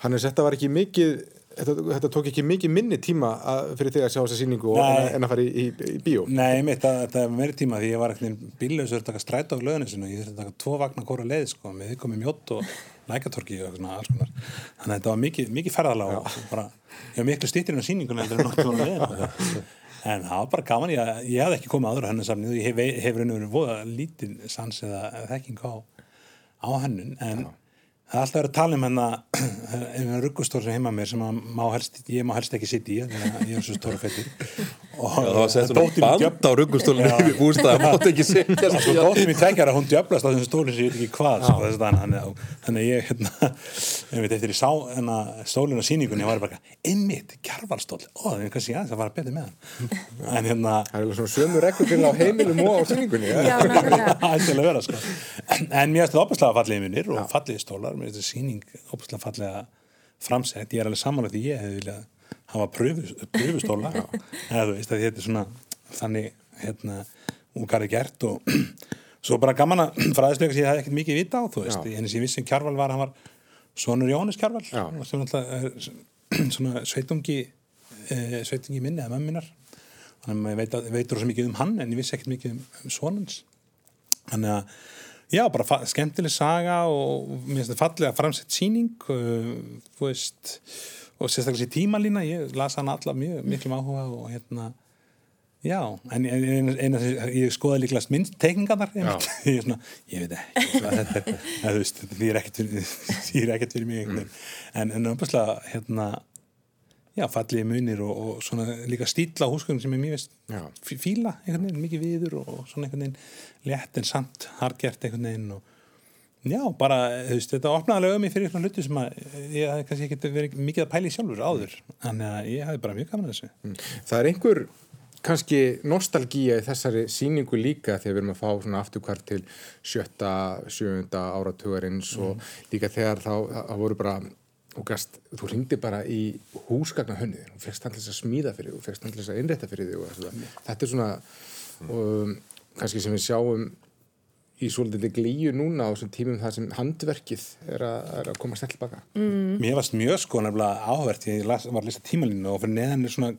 Hann er þetta var ekki mikið þetta, þetta tók ekki mikið minni tíma að, fyrir þig að sjá þessa Nei. en, en að fara í, í, í bíó. Nei, mitt, það, það er meiri tíma því ég var ekkert bíllausur að taka strætó á löðinu og ég þurfti að taka tvo vagnar hvora leið sko, með því komið mjótt og lækatorki og svona alls konar. Þannig að þetta var mikið, mikið bara, ég var miklu stýttirinn á sýningunni heldur en það var bara gaman, ég, ég hafði ekki komið áður á hennarsafnið og ég hef, hef raun og verið voða lítið sans eða þekking á, á hennun en það er alltaf verið að tala um hennar einu ruggustór sem heima mér sem að má helst, ég má helst ekki sitt í þegar ég er svo stóra fettir og það var sett svona band á ruggustólunni yfir bústað, það mátti ekki segja sko dóttir mín tveggjara, hún djöflast á þessum stólinn sem ég veit ekki hvað sko, að þannig að þannig að ég hérna, ég veit eftir ég sá hérna, stólinn á sýningunni, ég var bara einmitt, kjarvalstól, ó það er kannski aðeins að fara betur með hann. En hérna Það er svona sömu rekur fyrir á heimilum og á nákvæmlega. ættilega vera sko. En mér finnst þetta opaslega fallegi minnir og fallegi stólar, mér finnst þetta sýning opaslega fallega framsett, ég er alveg sammála hafa pröfu- pröfustóla eða þú veist að þetta er svona þannig hérna hún garði gert og svo bara gaman að fræðislega sem ég hafði ekkert mikið vita á þú veist, en sem ég vissi um Kjarval var hann var sonur Jóhannes Kjarval Já. sem er svona sveitungi e, sveitungi minni eða mömminar þannig að maður veit, veitur svo mikið um hann en ég vissi ekkert mikið um, um sonans þannig að já, bara skemmtileg saga og mér finnst þetta fallega framsett síning uh, þú veist og sérstaklega sér tímalína, ég las hann alla mjög miklum áhuga og hérna já, en ég skoði líklegast minnst teikningarnar ég, svona, ég veit ekki þetta er þú veist, því er ekkert fyrir, mig veginn. en, en umbærslega hérna já, fallegi munir og, og svona líka stíla húsgögn sem er mjög veist fíla einhvern veginn, mikið viður og, svona einhvern veginn létt en samt hardgert einhvern veginn og Já, bara, þú veist, þetta opnaði alveg um mig fyrir eitthvað hluti sem að ég hafði kannski ekki verið mikið að pæli sjálfur áður. Þannig að ég hafði bara mjög gaman að þessu. Það er einhver kannski nostalgía í þessari síningu líka þegar við erum að fá svona afturkvart til sjötta, sjöunda áratugarins og líka þegar þá, þá voru bara og gast, þú ringdi bara í húsgagna hönnið, þú fegst þess að smíða fyrir þig, þú fegst þess að innrétta fyrir þig og þetta, þetta er svona um, kannski sem við sjáum í svolítið glíu núna á þessum tímum þar sem handverkið er að, er að koma stell baka. Mér varst mjög sko nefnilega áhvert ég las, var að lesa tímalínu og fyrir neðan er svona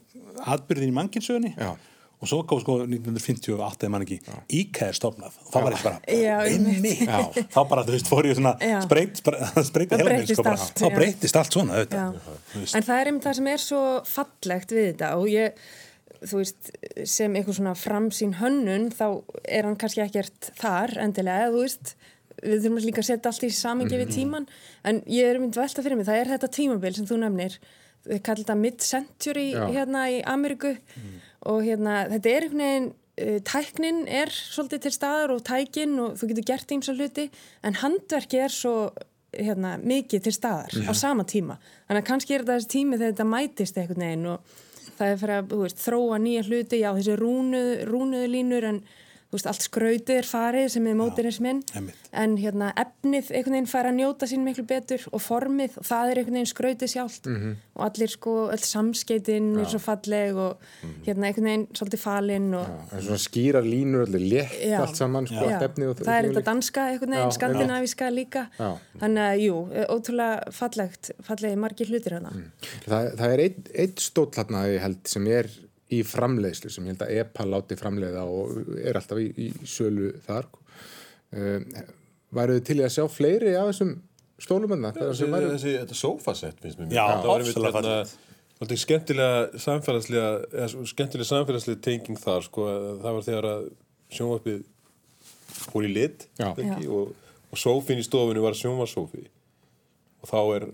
atbyrðin í mannkynnsögunni Já. og svo kom sko 1958 eða mann ekki IKEA er stofnað og þá var ég bara Já, einmitt. einmitt. Þá bara þú veist fór ég svona spreyt, spreyt Það sko bara. allt, þá já. breytist allt svona. En það er einmitt það sem er svo fallegt við þetta og ég, þú veist, sem eitthvað svona framsýn hönnun þá er hann kannski ekkert þar endilega, þú veist, við þurfum líka að setja allt í samingi Mhm. við tíman en ég er mynd velta fyrir mig, það er þetta tímabil sem þú nefnir, við kallum þetta mid-century hérna í Ameríku. Og hérna, þetta er einhvern veginn uh, tæknin er svolítið til staðar og tækin og þú getur gert ímsa hluti en handverki er svo hérna, mikið til staðar á sama tíma. Þannig að kannski er þetta þessi tími þegar þetta mætist einhvern veginn og það er fyrir að veist, þróa nýja hluti, já þessi rúnuðu, rúnuðu línur en veist, allt skrautið er farið sem er einmitt. en hérna efnið einhvern veginn fær að njóta sín miklu betur og formið og það er einhvern veginn skrautið sjálft. Og allir sko, öll samskeitin er svo falleg og hérna einhvern veginn svolítið falinn og skýrar línur, allir létt Já. allt saman, sko, Já. allt efnið og það er þetta danska einhvern Já, veginn, skandinavíska líka. Já. þannig að jú, ótrúlega fallegt fallegi margir hlutir hana Það, það er einn ein stóll hérna sem er í framleiðslu sem ég held að EPA láti framleiða og er alltaf í, í sölu þar um, Væruðu til að sjá fleiri af þessum stólum hérna? Það Þessi, sem væru þessi, þetta sofasett finnst mér Já, mjög. Hérna, svolítið skemmtilega samfélagslega skemmtilega samfélagslega tenging þar sko, það var þegar að sjónvarpið fór í lit ekki, og, og sófin í stofunni var sjónvarsófi og þá er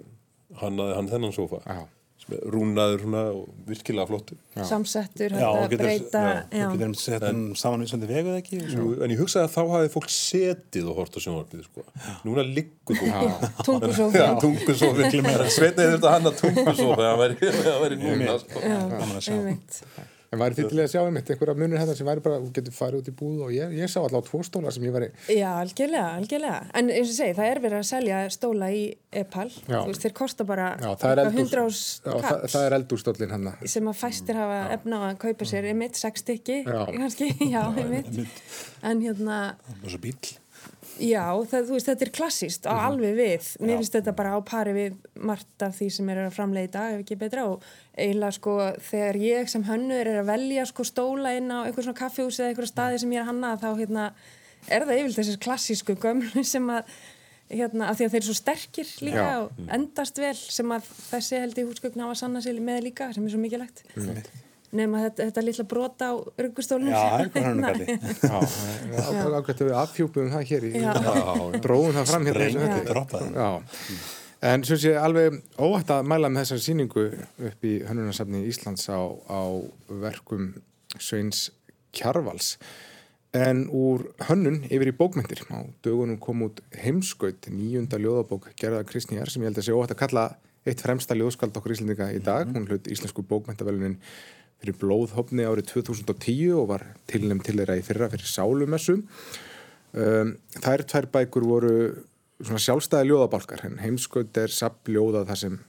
hannaði hann þennan sófa. Já. Rúnaður svona og virkilega flottur. Samsettur, Já, hægt og að breyta já, já, Þú getur einmitt sett hann saman við svona vegu eða ekki? Jú, en ég hugsaði að þá hafi fólk setið og hort á sjónvarpið sko. núna liggur fólk tungusófi Já, tungusófi Sveitnið þurfti að hanna væri, það væri núna sko. að sjá. einmitt En væri þið til að sjá einmitt einhverja munir hérna sem væri bara, þú getur farið út í búð og ég, ég sá alltaf tvo stóla sem ég væri Já, algjörlega, algjörlega. En eins og segi, það er verið að selja stóla í Epal. Já. Þú veist, þeir kosta bara Já, það er eldús, 100 já, það, það er eldúrstóllin hérna sem að fæstir hafa efna á að kaupa sér einmitt, sex stykki, kannski, já, einmitt. En hérna, og svo bíl já, það, veist, þetta er klassíst Mhm. og alveg við. Mér finnst þetta bara á pari við margt af því sem er að framleiða í dag, ef ekki betra og eiginlega sko, þegar ég sem hönnur er að velja sko stóla inn á einhver svona kaffihús eða einhver staði sem ég er að hanna þá hérna, er það yfirlega þessar klassísku gömlu sem að hérna, af því að þeir eru svo sterkir líka Já. og endast vel sem að þessi held í húsgögn hafa sanna sér með líka sem er svo mikilvægt nema þetta, þetta litla brota á ruggustólunum Já, er eitthvað hönnugalli Já, ágætt að við afhjúpum það hér í Já. dróðum það fram hérna en sem sé alveg óvægt að mæla með þessar sýningu upp í hönnunarsafni Íslands á, á verkum Sveins Kjarvals. En úr hönnun yfir í bókmyndir á dögunum kom út heimskaut nýjunda ljóðabók Gerða Kristnýjar sem ég held að sé óvægt að kalla eitt fremsta ljóðskald okkur Íslandinga í dag. Hún hlut íslensku bókmyndavelunin fyrir blóðhopni árið 2010 og var tilnæm til þeirra í fyrra fyrir sálumessu. Um, þær tvær bækur voru svona sjálfstæði ljóðabálkar en heimskaut er sapp ljóða þar sem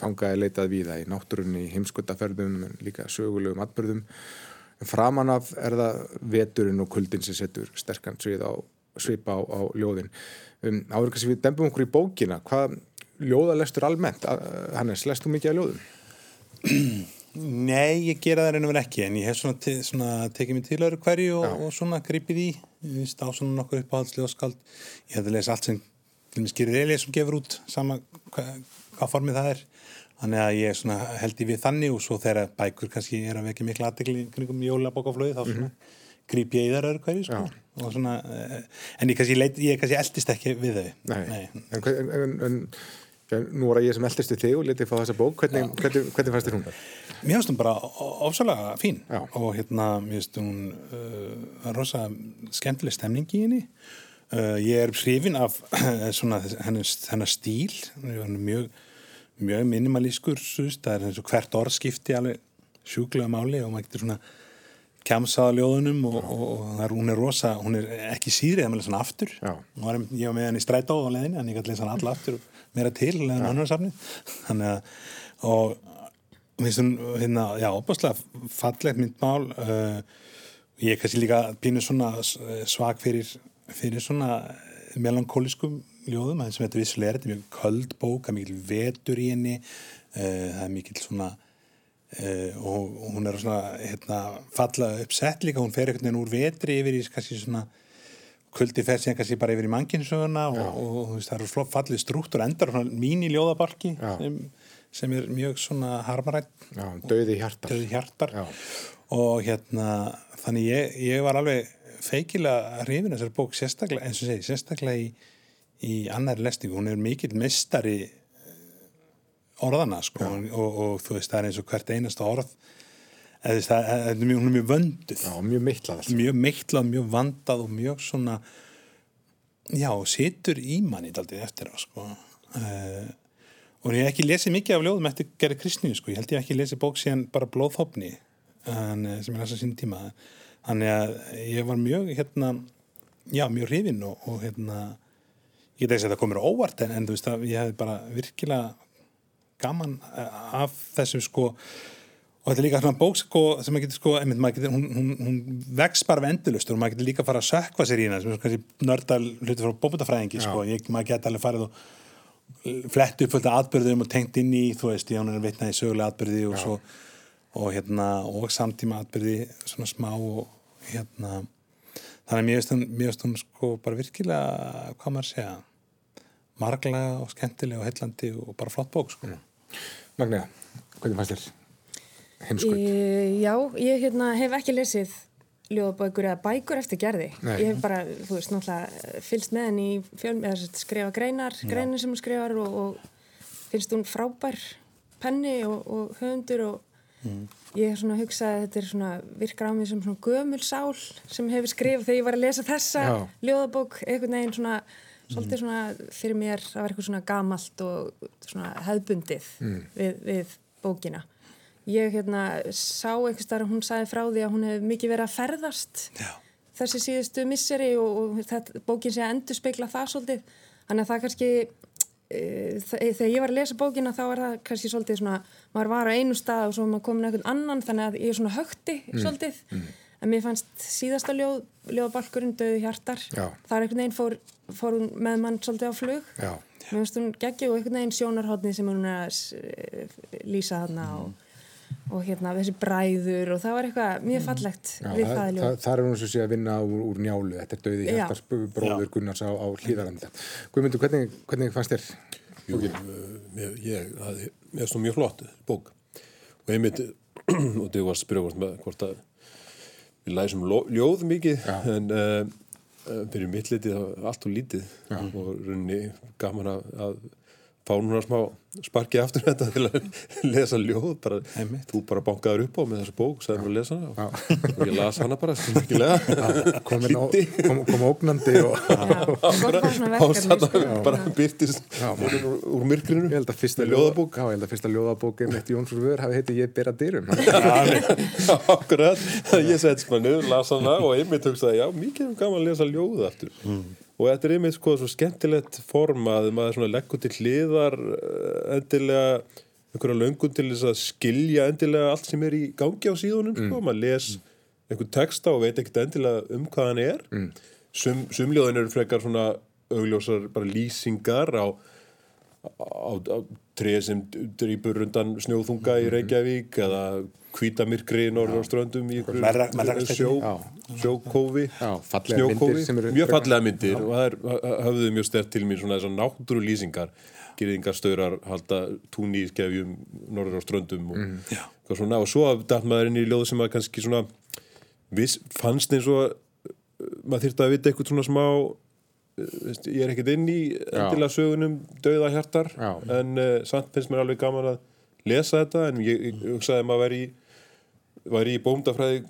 fangaði leitað víða í náttúrunni, heimskautaferðum en líka sögulegum atbyrðum framan af er það veturinn og kuldin sem setur sterkan svið á, svipa á, á ljóðin. Um, áður kannski við dembum okkur í bókina hvað ljóða lestur almennt? Hannes, lestu mikið af ljóðum? Nei, ég gera það reynum vel ekki en ég hef svona, te svona tekið mér til öðru hverju og, og svona gripið í. Ég veist á svona nokkur uppáhaldsljóðskald ég hef að lesa allt sem skýrir Elías sem gefur út sama hva, hvað formið það er. Þannig að ég svona held í við þannig og svo þegar bækur kannski er að vekja mikla aðdegli kringum jólabókaflöði þá svona gríp ég í þar öðru hverju sko. og svona, eh, en ég kannski, leit, ég kannski eldist ekki við þau. Nei, En, hver- en, en, en nú var það ég sem eldist við þig og letið fá þessa bók. Hvernig, hvernig, hvernig fannst þér hún? Mér finnst hún bara ofsalega fín. Já. og hérna mér finnst hún uh, rosa skemmtileg stemning í henni. Uh, ég er hrifin af svona hennar, hennar stíl. Hann er mjög, mjög minimalískur það er eins og hvert orðskipti alveg sjúklega máli og maður getur svona kjamsaða ljóðunum og, og, og það er, hún er rosa, hún er ekki síðrið að með lesa hann aftur. Var, ég var með hann í strætó á leðinni en ég gæti lesa hann alla aftur. og meira til leðin annar safni þannig að og hún hérna, já, opaslega fallegt myndmál uh, ég er kannski líka pínu svona svag fyrir, fyrir svona melankóliskum ljóðum það sem þetta vissulega er, þetta er mjög köld bók það er mikil vetur í henni uh, það er mikil svona uh, og, og hún er svona hérna, falla uppsett líka, hún fer einhvern veginn úr vetri yfir í kannski svona kuldi fer síðan kannski bara yfir í manginsöguna og, og, og það eru flott fallið strúktur endar mín í ljóðabalki sem, sem er mjög svona harmarætt döði hjartar. döði hjartar. Og hérna þannig ég, ég var alveg feikilega hrifin þessar bók sérstaklega, eins og segi, sérstaklega í, í annari lestingu, hún er mikill mestari orðana sko. Og, og, og þú veist það er eins og hvert einasta orð það, það, er mjög- hún er mjög vönduð. Já, mjög mittlað allt. mjög meitlað, mjög vandað og mjög svona já, situr í manni daldið eftir á sko. Uh, og ég hef ekki lesið mikið af ljóðum eftir Gerri Kristnýju sko, ég held ég hef ekki lesið bók síðan bara blóðhopni en, eh, sem ég lasa sín tíma. Þannig að ég var mjög hérna, já, mjög hrifinn og, og hérna ég get ekki að þetta komur óvart en, en þú veist að ég hef bara virkilega gaman eh, af þessum sko og þetta er líka svona bók sko, sem maður getur sko, einmitt, maður getur, hún, hún, hún vex bara vendulust og maður getur líka fara að sökva sér í hana sem er kannski nördal hluti frá bókmyndafræðingi sko, ég, maður getur alveg farið og flett upp fullt af atbyrðum og tengt inn í, þú veist, ég hann er vitnað í sögulega atbyrði og svo og hérna, og samtíma atbyrði svona smá og hérna þannig að mér veist hún, sko bara virkilega, hvað maður að segja marglega og skemmtilega og heillandi og bara flott bók sko. Magnea, hvernig fannst þér? Heimskvöld. E, já, ég hérna, hef ekki lesið ljóðabækur eða bækur eftir gerði. Nei. Ég hef bara, þú veist, náttúrulega fylgst með henni í fjölm, eða skrifa greinar, greinar sem hún skrifar og, og finnst hún frábær penni og, og höfundur og ég hef svona hugsað að þetta er svona virkar á mig sem svona gömul sál sem hefur skrifað þegar ég var að lesa þessa Já. ljóðabók, einhvern veginn svona svolítið svona fyrir mér það var eitthvað svona gamalt og svona hefðbundið við, við bókina ég hérna sá eitthvað starf hún sagði frá því að hún hefur mikið verið að ferðast Já. þessi síðustu misseri og, og þetta, bókin sé að endur spekla það svolítið. Þannig að það kannski e, þegar ég var að lesa bókina þá var það kannski svolítið svona maður var á einu stað og svo maður komin einhvern annan þannig að ég er svona högti svolítið. en mér fannst síðasta ljóð, ljóðabalkurinn döðu hjartar. Já. þar einhvern veginn fór, fór hún með mann svolítið á flug. Já, mér finnst hún geggju og einhvern veginn sjónarhóttni sem hún er að eh, lýsa þarna og, og hérna þessi bræður og það var eitthvað mjög fallegt já við það, það það, það er hún sem sé að vinna úr, úr njálu. Þetta er döði Já. hjartars bróður Gunnars á, á hlýðaranda. Guðmundur, hvernig, hvernig fannst þér? Jú, ég, ég, það er svona mjög flott bók og einmitt og þau var að spyrja hvort, að við læsum ljóð mikið Já. en uh, fyrir mitt litið allt og lítið Já. og runni gaman að, að fá núna smá sparkið aftur þetta til að lesa ljóð bara, Einmitt. þú bara bankaður upp á með þessu bók sagði mér að lesa hana og, og ég las hana bara á, kom, kom ógnandi og og sann sko. bara byrtist úr, úr myrkrinu ég held að fyrsta ljóðabók. Já, ég held að fyrsta ljóðabók einmitt Jóns úr vör hafi heitið Ég bera dyrum. Akkurat, ég sett smá niður, las hana og einmitt hugsaði, já, mikið er gaman að lesa ljóð aftur. Og þetta er einmitt sko svo skemmtilegt form að maður leggur til hliðar eh, endilega einhverja löngun til þess að skilja endilega allt sem er í gangi á síðunum, sko. Maður les einhvern texta og veit ekkert endilega um hvað hann er. Mm. Sum, sumljóðin eru frekar svona augljósar bara lýsingar á á, á treð sem drýpur undan snjóðunga í Reykjavík eða hvítamirkri norður á ströndum í sjókófi snjókófi, sem eru- mjög fallega myndir og það er, höfðu mjög stert til mér svona þessar náttúru lýsingar gyrðingarstaurar halda túni í skefjum norður á ströndum og, mm. svona, og svo datt maður inn í ljóð sem að kannski svona viss, fannst eins og uh, maður þyrfti að vita eitthvað svona smá veist, ég er ekkert inn í endilega sögunum dauða hjartar Já. en uh, samt finnst mér alveg gaman að lesa þetta en ég, ég hugsaði að maður veri í var í bóndafræði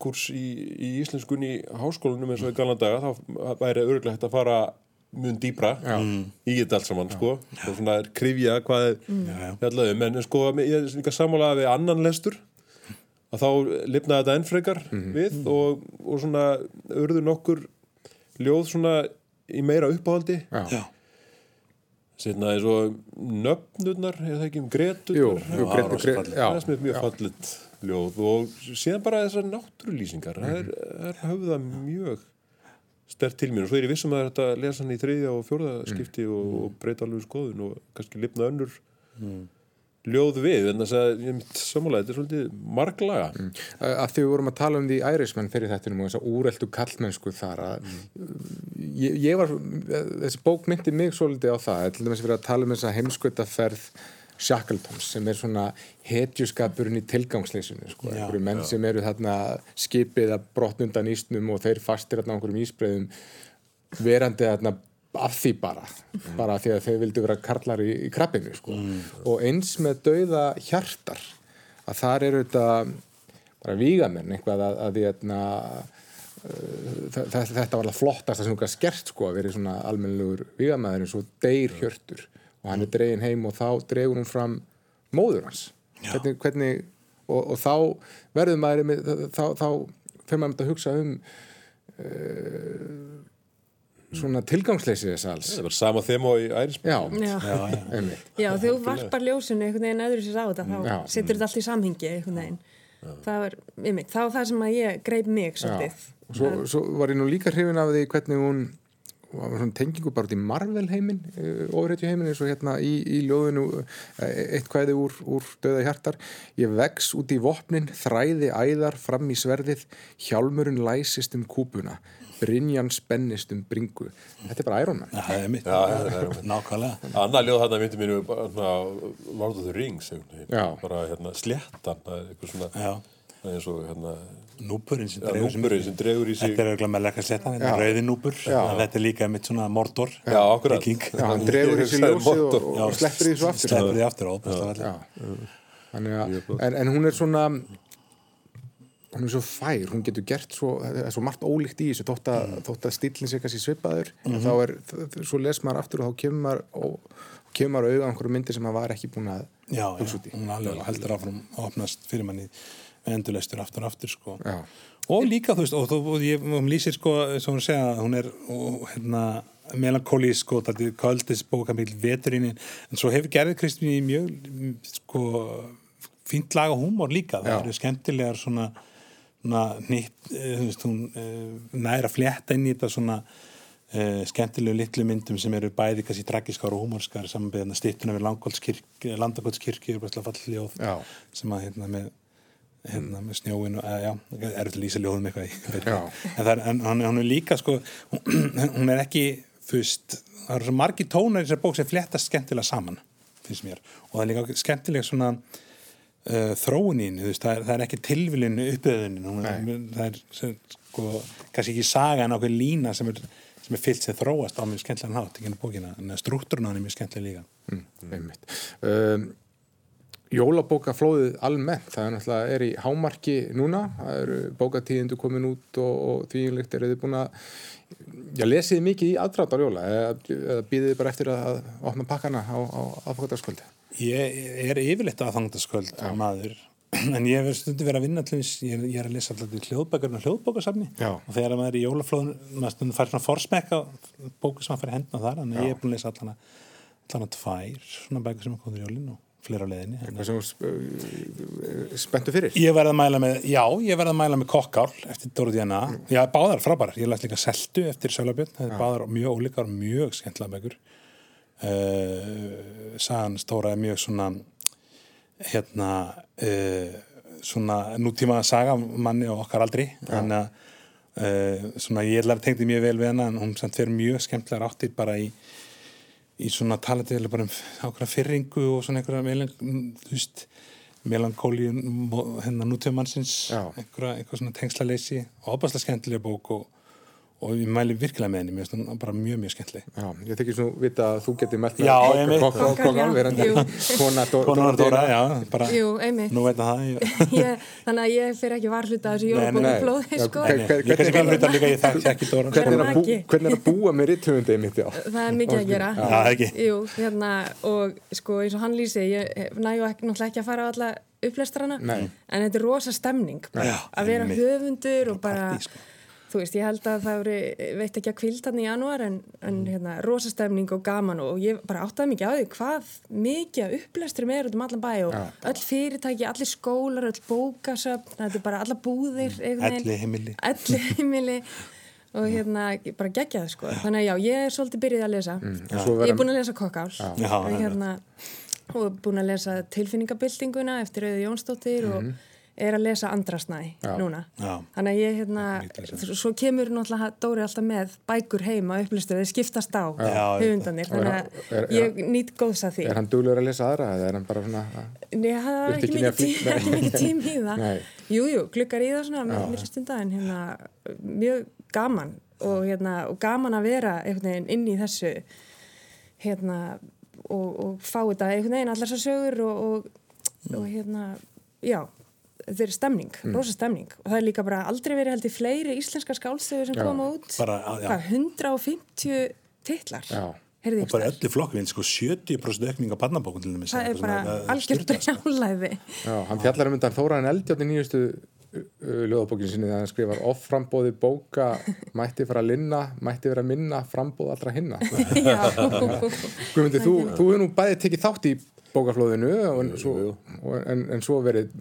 kurs í, í íslenskunni í háskólanum eins og í galan daga þá væri örgulega hægt að fara mun dýbra í þetta allt saman sko. Og svona krifja hvað er fjallaðum en sko ég er líka sammálaða við annan lestur að þá lifnaði þetta enn frekar við og, og svona urðu nokkur ljóð svona í meira uppáhaldi. Já. Sérna eins og nöfnurnar, eða ekki um gretur Jú, jú, það það er mjög fallit ljóð og síðan bara þessar náttúrulýsingar það er, er höfða mjög stert til mér og svo er ég vissum að þetta lesa hann í þriðja og fjórða skipti og, og breyta alveg skoðun og kannski lifna önnur ljóð við. En þess að sammála þetta er svolítið marglaga. Uh, að því við vorum að tala um því Irishman fyrir þettinum og þess að úreldu kallmennsku þar að ég, ég var, þessi bók myndi mig svolítið á það, til dæmis verið að tala um þessa heimskvitaferð Shackletons sem er svona hetjuskapurinn í tilgangsleysinu, sko, Já. einhverju menn sem eru þarna skipið að brotna undan ísnum og þeir fastir þarna á einhverjum ísbreiðum verandi þarna af því bara, bara því að þeir vildu vera karlar í, í krabbinu, sko. Og eins með dauða hjartar að þar eru þetta bara vígamenn eitthvað að, að því að þetta var alveg flottast sem þú gæst skert sko að vera svona almennilegur vígamæður eins og deyr hjörtur og hann er dregin heim og þá dregur hún fram móður hans hvernig, hvernig og, og þá verður maður með, þá, þá fyrir maður að hugsa um uh, svona tilgangsleysi þess alls það var sama þema í ærismenn já, Já. Já, já. einmitt Já, þegar þú varpar ljósinu einhvern veginn öðru sér á þetta, þá Já. setur þetta allt í samhengi einhvern veginn. Það var, einmitt, það var það sem að ég greip mig svolítið. og svo, svo var ég nú líka hrifin af því hvernig hún var svona tengingu bara út í Marvel heiminn ofurhetju heiminn eins og hérna í, í ljóðinu eh, eitt kvæði úr, úr döða hjartar ég vex út í vopnin þræði æðar fram í sverðið hjálmurinn læsist um kúpuna Brynjan spennist um bringu þetta er bara Iron Man Já, það er mitt. Það er. Nákvæmlega. Annað ljóð þarna myndi mér bara, svona, Lord of the Rings bara hérna, sléttan það er eitthvað svona Já. það er eins og hérna, Núpurinn sem ja, dregur sem- núpurinn sem dregur í sig Þetta er auðvitað með lekka sléttan, þetta er rauði núpur. Já. Þetta er líka mitt svona mordor. Já, akkurat. Já, hann dregur í sig ljósið og, motor. og sleppur í þessu aftur Sleppur því aftur, að, en, en hún er svona hún er svo fær, hún getur gert svo, er svo margt ólíkt í þessu þótt að, Mm. þótt að stílinn sé kannski svipaður Mhm. en þá er, svo les maður aftur og þá kemur maður og kemur maður auðvitað einhverju myndir sem maður var ekki búin að hugsa út í hún heldur áfram að opnast fyrir manni endurleistur aftur og aftur sko. Og líka þú veist og, þú, og ég um lýsir sko sem hún segja hún er og, hérna melankóli sko þetta er köldis bókamikl veturinnin en svo hefur gerðið Kristín í mjög sko fínt laga húmor líka það Já. eru skemmtilegar svona, svona nýtt, næra flétta inn í þetta svona Uh, skemmtilegu litlu myndum sem eru bæði kannski tragiskar og humorskar samanbeðna stittuna við Já. sem að hérna með hérna með snjóin og eða, já, er þetta lýsa ljóðum eitthvað en, það er, en hún, hún er líka sko hún er ekki veist, það eru svo margi tónar í þessar bók sem fléttast skemmtilega saman finnst mér. Og það er líka skemmtilega svona uh, þróunin, veist, það er, það er ekki hún er, það er sem, sko, kannski ekki saga en ákveð lína sem er, sem er fyllt sem þróast á mjög skemmtilega nátt, enn bókina. En struktúrun á henni er mjög skemmtilega líka. Mm, einmitt. Um, Jólabókaflóðið almennt, það er náttúrulega er í hámarki núna, það eru bókatíðindu komin út og, og þvíinlegt eru þið búin að, já lesið þið mikið í aðdráttar jóla eða, eða býðið þið bara eftir að, opna pakkana á, á aðfokkataskvöldi? Ég er yfirleitt aðfangtaskvöld maður, en ég hef stundu verið að vinna þess, ég, er- ég er að lesa alltaf hljóðbókasafni. Já. og þegar maður er í jólaflóðun, maður stundum fær svona forsmekka bóku sem maður fær hendna þar, að ég er búin að lesa allan að, allan að tvær svona bækur sem er komið í jólinn og fleira á leiðinni. Þannig Hvað sem uh, spenntu fyrir? Ég verði að mæla með, já, ég verði að mæla með kokkál eftir Dóru Díana. Já, báðar frábærar. Ég læst líka Seltu eftir Sölabjörn. Það er báðar mjög ólíkar, mjög skemmtilega bækur. Uh, sagan stóra er mjög svona, hérna, uh, svona nútíma saga um manni og okkar aldri. Þannig að uh, svona ég er tengdi mjög vel við hana en hún samt fyrir mjög skemmtilega áttir bara í í svona talandi eða bara um ákveðna fyrringu og svona einhverja þú veist, melankóli nútíðumannsins Já. einhverja, einhverja svona tengslaleysi og opaslega skemmtilega bók og, og ég mæli virkilega með henni, mér finnst hún bara mjög, mjög skemmtileg. Já, ég þykir svo vita að þú getur mælt Dó- Konar Dóra já, bara, nú veit það ég, Ég, þannig að ég fyrir ekki varhluta þessu jólabókaflóði, sko. Ég kannski fyrir hluta líka ég þekki ekki Dóra. Hvernig er, að bú, ekki? hvernig er að búa með ritthöfundi mitt, já Það er mikið að gera. Er hérna, og sko eins og hann lýsi, ég næju ekki, náttúrulega ekki að fara á alla upplestrana, en þetta er rosa stemning, að vera höfundur og bara, sko. Þú veist, ég held að það veri, veit ekki að kvild hann í janúar, en, en hérna, rosa stemning og gaman og ég bara áttaði mikið á því hvað mikið af upplestrum er út um allan bæ og öll fyrirtæki, allir skólar, öll bókasöfn, þetta er bara alla búðir, veginn. Elli heimili elli heimili og hérna bara gegja það sko þannig að já, ég er svolítið byrjuð að lesa. En svo ég er búin að lesa kokkál og, hérna, og búin að lesa tilfinningabildinguna eftir Auði Jónsdóttir og er að lesa Andrasnæ Já. núna Já. þannig að ég hérna svo kemur náttúrulega Dóri alltaf með bækur heima upplistu, þeir skiptast á Já, höfundanir, þannig að Er- er- ég nýtt góðs að því Er hann duglegur að lesa aðra eða er hann bara svona Nei, það Viltu ekki mikið, tí flýt- ekki mikið tím í það. Nei. Jú, jú, glukkar í það svona með milli stunda en hérna mjög gaman og, hérna, og gaman að vera einhvern veginn inn í þessu hérna og, og fá þetta einhvern veginn allar svo sögur og, og, og hérna, já, þetta er stemning, Mm. rosa stemning og það er líka bara aldrei verið held í fleiri íslenska skálstöður sem Já. koma út. Bara, já. Hvað, 150 titlar. Já. Heyrði og bara öllu flokkurinn, sko 70% aukning á barnabókun til dæmis Það er bara algjört sturlað, sko. Já, hann fjallar um undan Þóraðin Eldjátt í nýjustu ljóðabókinu sinni þegar hann skrifar offrambóði bóka mætti fara að linna, mætti vera minna frambóð allra hinna Já. Guðmundi, þú, þú hefur nú bæði tekið þátt í bókaflóðinu en svo, og, en, en svo verið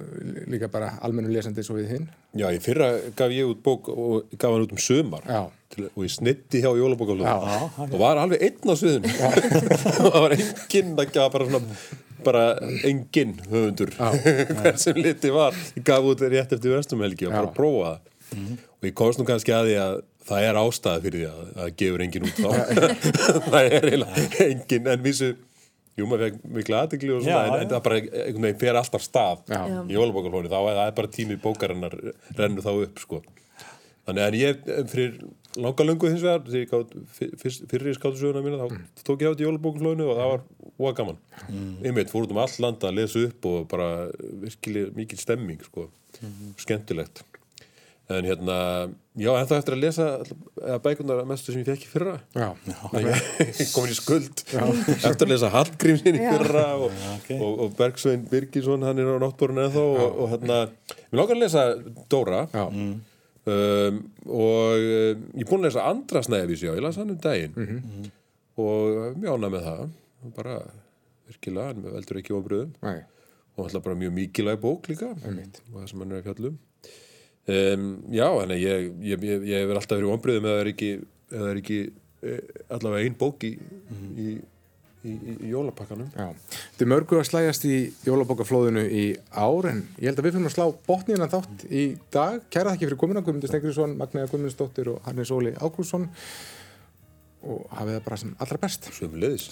líka bara almennu lesandi svo við hinn. Já, í fyrra gaf ég út bók og gaf hann út um sömar til, og ég snitti hjá jólabókaflöðu Já. og var alveg einn á sviðinu. Og það var enginn það gaf bara svona bara enginn höfundur hver sem liti var. Ég gaf út rétt eftir vestumhelgi og bara prófa það. Og ég komst nú kannski að því að það er ástæða fyrir því að það gefur enginn út þá. Það er eiginlega enginn en vísu Jú, maður fekk mikla aðtegli og svona, Já, en, það bara einhvern veginn fer alltaf stað Já. Í jólabókarflóni, þá er það bara tími bókarinnar rennur þá upp, sko. Þannig að ég, fyrir langa löngu hins vegar, þegar ég gátt fyrir skáttusöguna mína, þá tók ég á þetta í jólabókarflónu og það var óa gaman. Mm. Einmitt, fór út um all landa að lesa upp og bara virkilega mikil stemming, sko, skemmtilegt. En hérna, já, en það eftir að lesa eða bækunar mestu sem ég fekk í fyrra. Já, Ég komin í skuld. Eftir að lesa Hallgrímsin í Já. fyrra og, ok. og, og Bergsvein Birgisson hann er á náttborun eða og, og, og hérna við langar að lesa Dóra. Já, um, og um, ég er búin að lesa andra snæðavísi já, ég las hann um daginn. Og mjána með það. Bara virkilega, hann veldur ekki ofbröðum nei, og alltaf bara mjög mikilvæg bók líka. Einmitt. og það sem hann er að fjallum um, já, þannig að ég, ég, ég, ég hefur alltaf verið ombriðum eða það er ekki, eða það er ekki e, allavega ein bók í, í, í, í, í jólapakkanum. Já. Þetta er mörgu að slægjast í jólabókaflóðinu í ár en ég held að við finnum að slá botnina þátt í dag. Kæra þakki fyrir komuna, Guðmundur Stengriðsson Magnæða Guðmundsdóttir og Hannes Óli Ágúrsson og hafið það bara sem allra best. Sömulegis